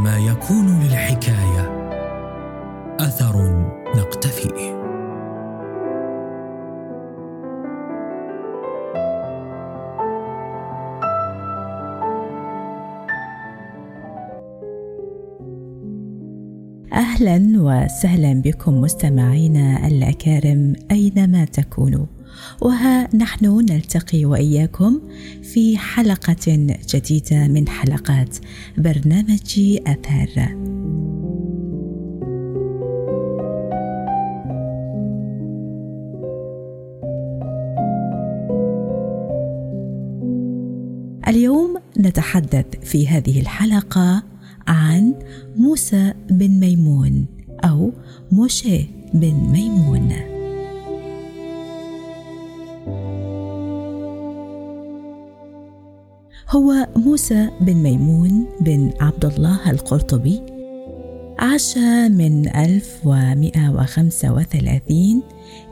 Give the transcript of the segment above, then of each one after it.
عندما يكون للحكاية أثر نقتفيه أهلا وسهلا بكم مستمعينا الأكارم أينما تكونوا. وها نحن نلتقي وإياكم في حلقة جديدة من حلقات برنامج آثار. اليوم نتحدث في هذه الحلقة عن موسى بن ميمون أو موشي بن ميمون. هو موسى بن ميمون بن عبد الله القرطبي عاش من 1135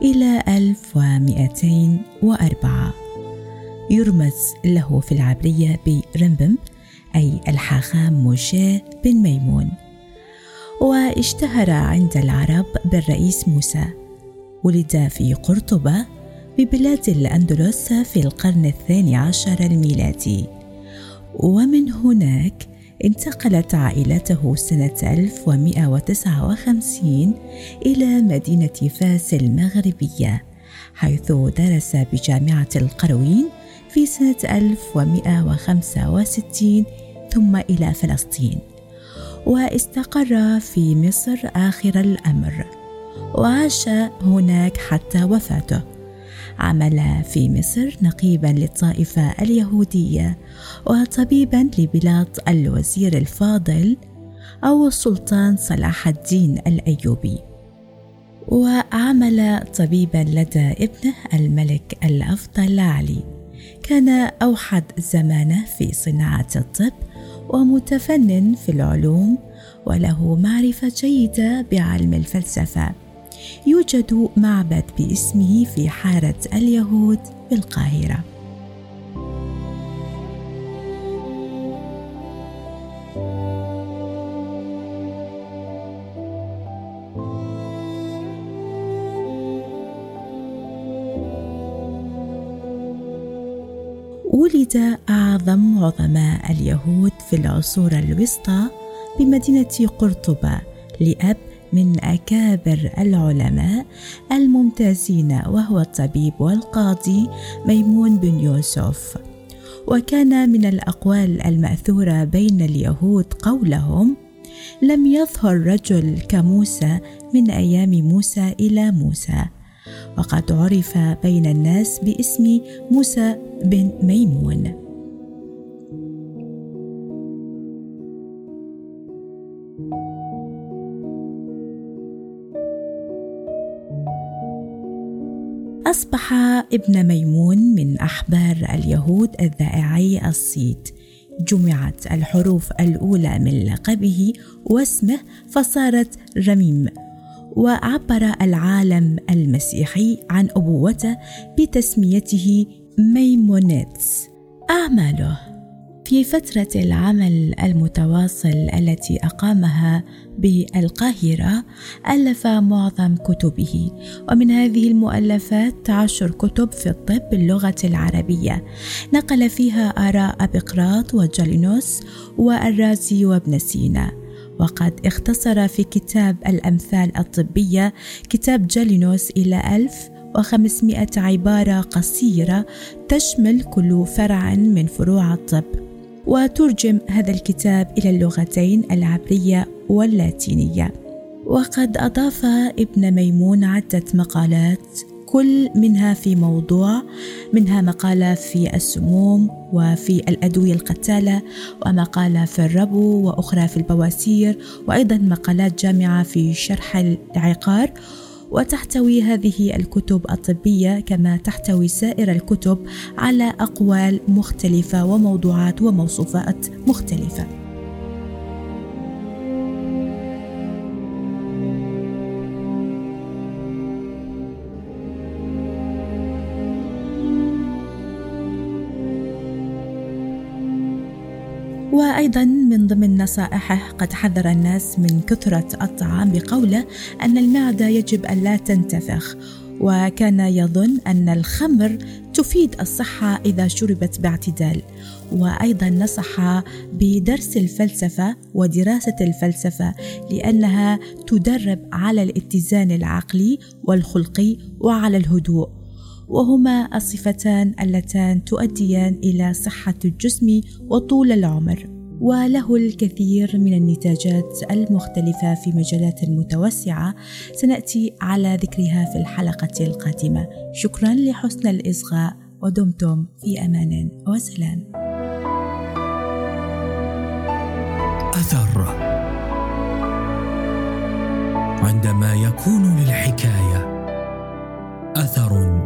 إلى 1204 يرمز له في العبرية برمبم أي الحاخام موشي بن ميمون. واشتهر عند العرب بالرئيس موسى. ولد في قرطبة ببلاد الأندلس في القرن الثاني عشر الميلادي. ومن هناك انتقلت عائلته سنة 1159 إلى مدينة فاس المغربية حيث درس بجامعة القرويين في سنة 1165 ثم إلى فلسطين واستقر في مصر آخر الأمر وعاش هناك حتى وفاته. عمل في مصر نقيبا للطائفة اليهودية وطبيبا لبلاد الوزير الفاضل أو السلطان صلاح الدين الأيوبي. وعمل طبيبا لدى ابنه الملك الأفضل علي. كان أوحد زمانه في صناعة الطب ومتفنن في العلوم وله معرفة جيدة بعلم الفلسفة. يوجد معبد باسمه في حارة اليهود بالقاهرة ولد أعظم عظماء اليهود في العصور الوسطى بمدينة قرطبة لأب من أكابر العلماء الممتازين وهو الطبيب والقاضي ميمون بن يوسف. وكان من الأقوال المأثورة بين اليهود قولهم لم يظهر رجل كموسى من أيام موسى إلى موسى وقد عرف بين الناس باسم موسى بن ميمون. أصبح ابن ميمون من أحبار اليهود الذائعي الصيت. جمعت الحروف الأولى من لقبه واسمه فصارت رميم وعبر العالم المسيحي عن أبوته بتسميته ميمونيتس. أعماله في فترة العمل المتواصل التي أقامها بالقاهرة ألف معظم كتبه. ومن هذه المؤلفات عشر كتب في الطب باللغة العربية. نقل فيها آراء أبقراط وجالينوس والرازي وابن سينا. وقد اختصر في كتاب الأمثال الطبية كتاب جالينوس إلى ألف وخمسمائة عبارة قصيرة تشمل كل فرع من فروع الطب. وترجم هذا الكتاب إلى اللغتين العبرية واللاتينية. وقد أضاف ابن ميمون عدة مقالات كل منها في موضوع منها مقالة في السموم وفي الأدوية القتالة ومقالة في الربو وأخرى في البواسير وأيضا مقالات جامعة في شرح العقار. وتحتوي هذه الكتب الطبية كما تحتوي سائر الكتب على أقوال مختلفة وموضوعات وموصوفات مختلفة. وأيضا من ضمن نصائحه قد حذر الناس من كثرة الطعام بقوله أن المعدة يجب أن لا تنتفخ وكان يظن أن الخمر تفيد الصحة إذا شربت باعتدال. وأيضا نصح بدرس الفلسفة ودراسة الفلسفة لأنها تدرب على الاتزان العقلي والخلقي وعلى الهدوء. وهما الصفتان اللتان تؤديان إلى صحة الجسم وطول العمر وله الكثير من النتاجات المختلفة في مجالات متوسعه سنأتي على ذكرها في الحلقة القادمة. شكرا لحسن الإصغاء ودمتم في أمان وسلام. أثر. عندما يكون للحكاية أثر. نقتفيه